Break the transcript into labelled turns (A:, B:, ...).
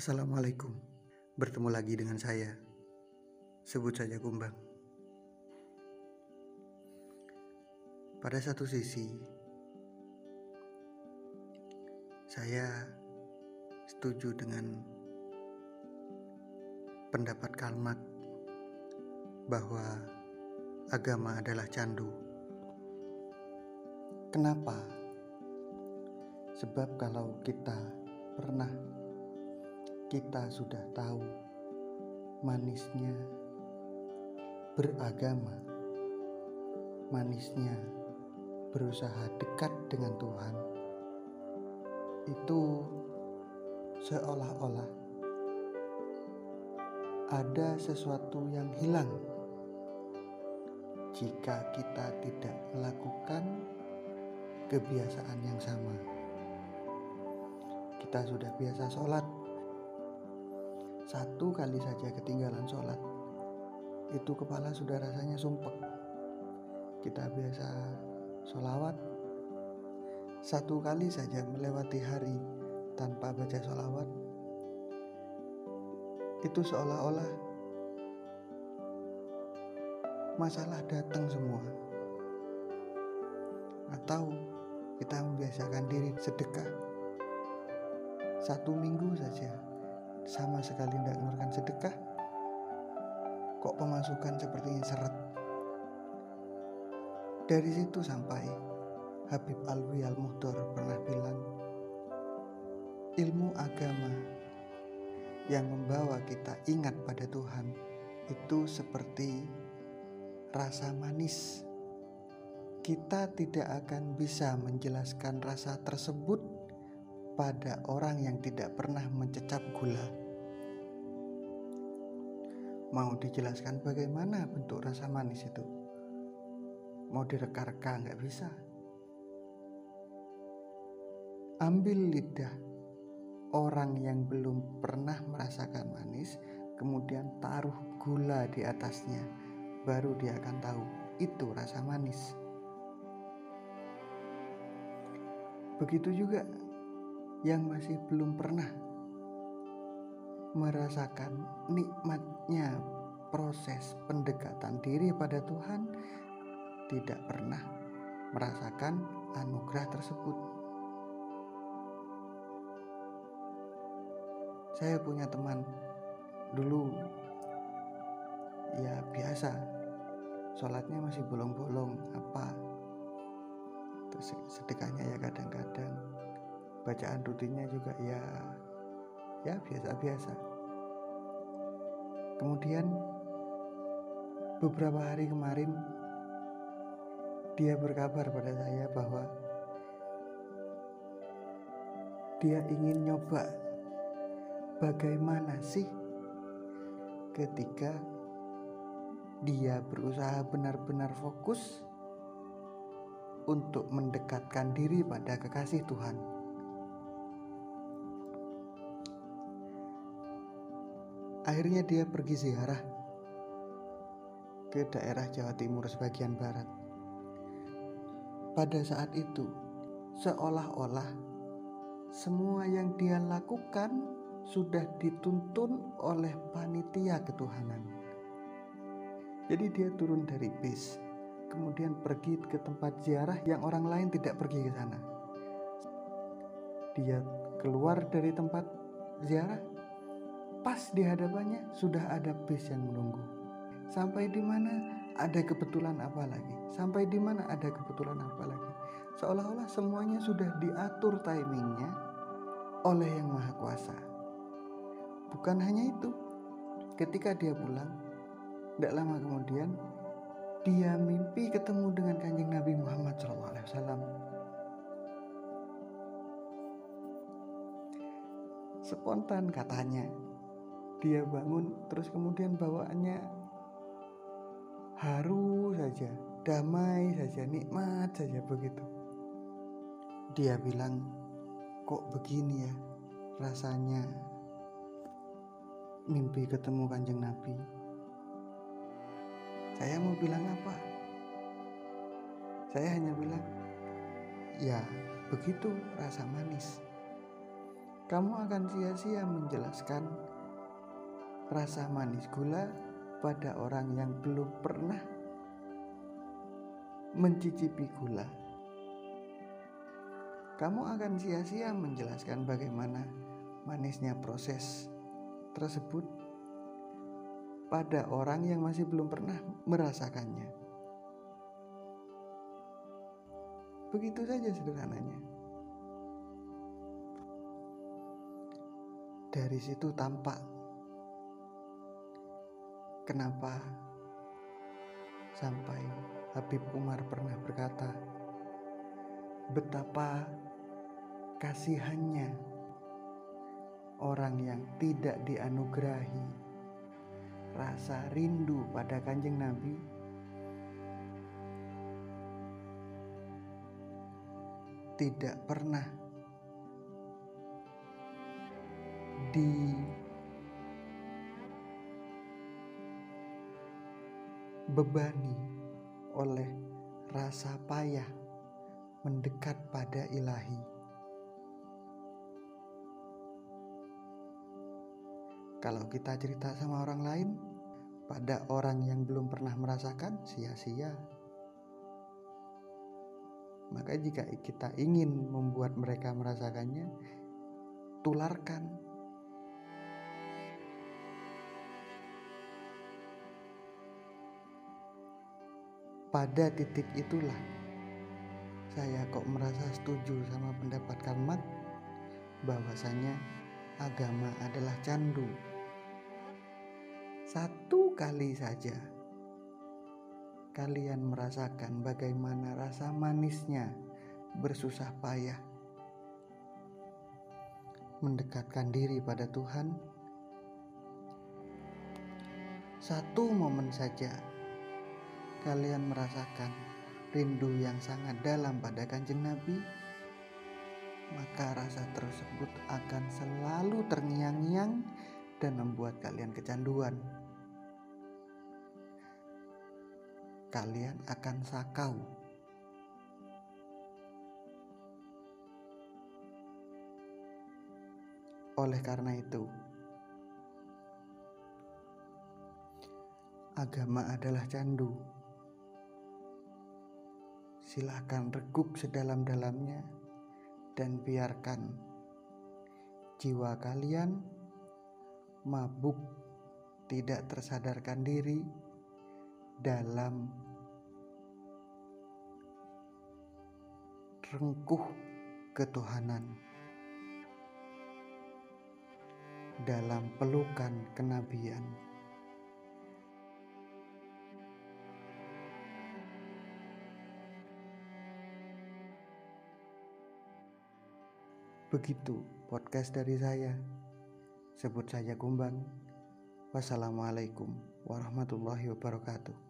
A: Assalamualaikum. Bertemu lagi dengan saya. Sebut saja Kumbang. Pada satu sisi, saya setuju dengan pendapat Kalmat bahwa agama adalah candu. Kenapa? Sebab kalau kita pernah kita sudah tahu manisnya beragama, manisnya berusaha dekat dengan Tuhan, itu seolah-olah ada sesuatu yang hilang jika kita tidak melakukan kebiasaan yang sama. Kita sudah biasa sholat, satu kali saja ketinggalan sholat, itu kepala sudah rasanya sumpek. Kita biasa sholawat, satu kali saja melewati hari tanpa baca sholawat, itu seolah-olah masalah datang semua. Atau kita membiasakan diri sedekah. Satu minggu saja sama sekali tidak mengeluarkan sedekah. Kok pemasukan sepertinya seret? Dari situ sampai Habib Alwi Al-Muhdor pernah bilang ilmu agama yang membawa kita ingat pada Tuhan itu seperti rasa manis. Kita tidak akan bisa menjelaskan rasa tersebut pada orang yang tidak pernah mencecap gula. Mau dijelaskan bagaimana bentuk rasa manis itu? Mau direka-reka nggak bisa. Ambil lidah orang yang belum pernah merasakan manis, kemudian taruh gula di atasnya, baru dia akan tahu itu rasa manis. Begitu juga yang masih belum pernah merasakan nikmatnya proses pendekatan diri pada Tuhan tidak pernah merasakan anugerah tersebut. Saya punya teman dulu ya biasa sholatnya masih bolong-bolong apa terus sedekahnya ya kadang-kadang bacaan rutinnya juga ya ya biasa-biasa kemudian beberapa hari kemarin dia berkabar pada saya bahwa dia ingin nyoba bagaimana sih ketika dia berusaha benar-benar fokus untuk mendekatkan diri pada kekasih Tuhan. Akhirnya dia pergi ziarah ke daerah Jawa Timur sebagian barat. Pada saat itu, seolah-olah semua yang dia lakukan sudah dituntun oleh panitia ketuhanan. Jadi dia turun dari bis, kemudian pergi ke tempat ziarah yang orang lain tidak pergi ke sana. Dia keluar dari tempat ziarah, Pas di hadapannya sudah ada bis yang menunggu. Sampai di mana ada kebetulan apa lagi? Sampai di mana ada kebetulan apa lagi? Seolah-olah semuanya sudah diatur timingnya oleh Yang Maha Kuasa. Bukan hanya itu, ketika dia pulang, tidak lama kemudian dia mimpi ketemu dengan kanjeng Nabi Muhammad SAW. Spontan katanya, dia bangun terus kemudian bawaannya haru saja damai saja nikmat saja begitu. Dia bilang kok begini ya rasanya? Mimpi ketemu kanjeng nabi. Saya mau bilang apa? Saya hanya bilang ya begitu rasa manis. Kamu akan sia-sia menjelaskan rasa manis gula pada orang yang belum pernah mencicipi gula. Kamu akan sia-sia menjelaskan bagaimana manisnya proses tersebut pada orang yang masih belum pernah merasakannya. Begitu saja sederhananya. Dari situ tampak kenapa sampai Habib Umar pernah berkata, betapa kasihannya orang yang tidak dianugerahi rasa rindu pada kanjeng Nabi. Tidak pernah dibebani oleh rasa payah mendekat pada ilahi. Kalau kita cerita sama orang lain, pada orang yang belum pernah merasakan, sia-sia. Maka jika kita ingin membuat mereka merasakannya, tularkan. Pada titik itulah saya kok merasa setuju sama pendapat Karmat bahwasanya agama adalah candu satu kali saja kalian merasakan bagaimana rasa manisnya bersusah payah mendekatkan diri pada Tuhan. Satu momen saja kalian merasakan rindu yang sangat dalam pada Kanjeng Nabi, maka rasa tersebut akan selalu terngiang-ngiang dan membuat kalian kecanduan. Kalian akan sakau. Oleh karena itu, agama adalah candu. Silahkan reguk sedalam-dalamnya dan biarkan jiwa kalian mabuk, tidak tersadarkan diri dalam rengkuh ketuhanan, dalam pelukan kenabian. Begitu podcast dari saya. Sebut saja Kumbang. Wassalamualaikum warahmatullahi wabarakatuh.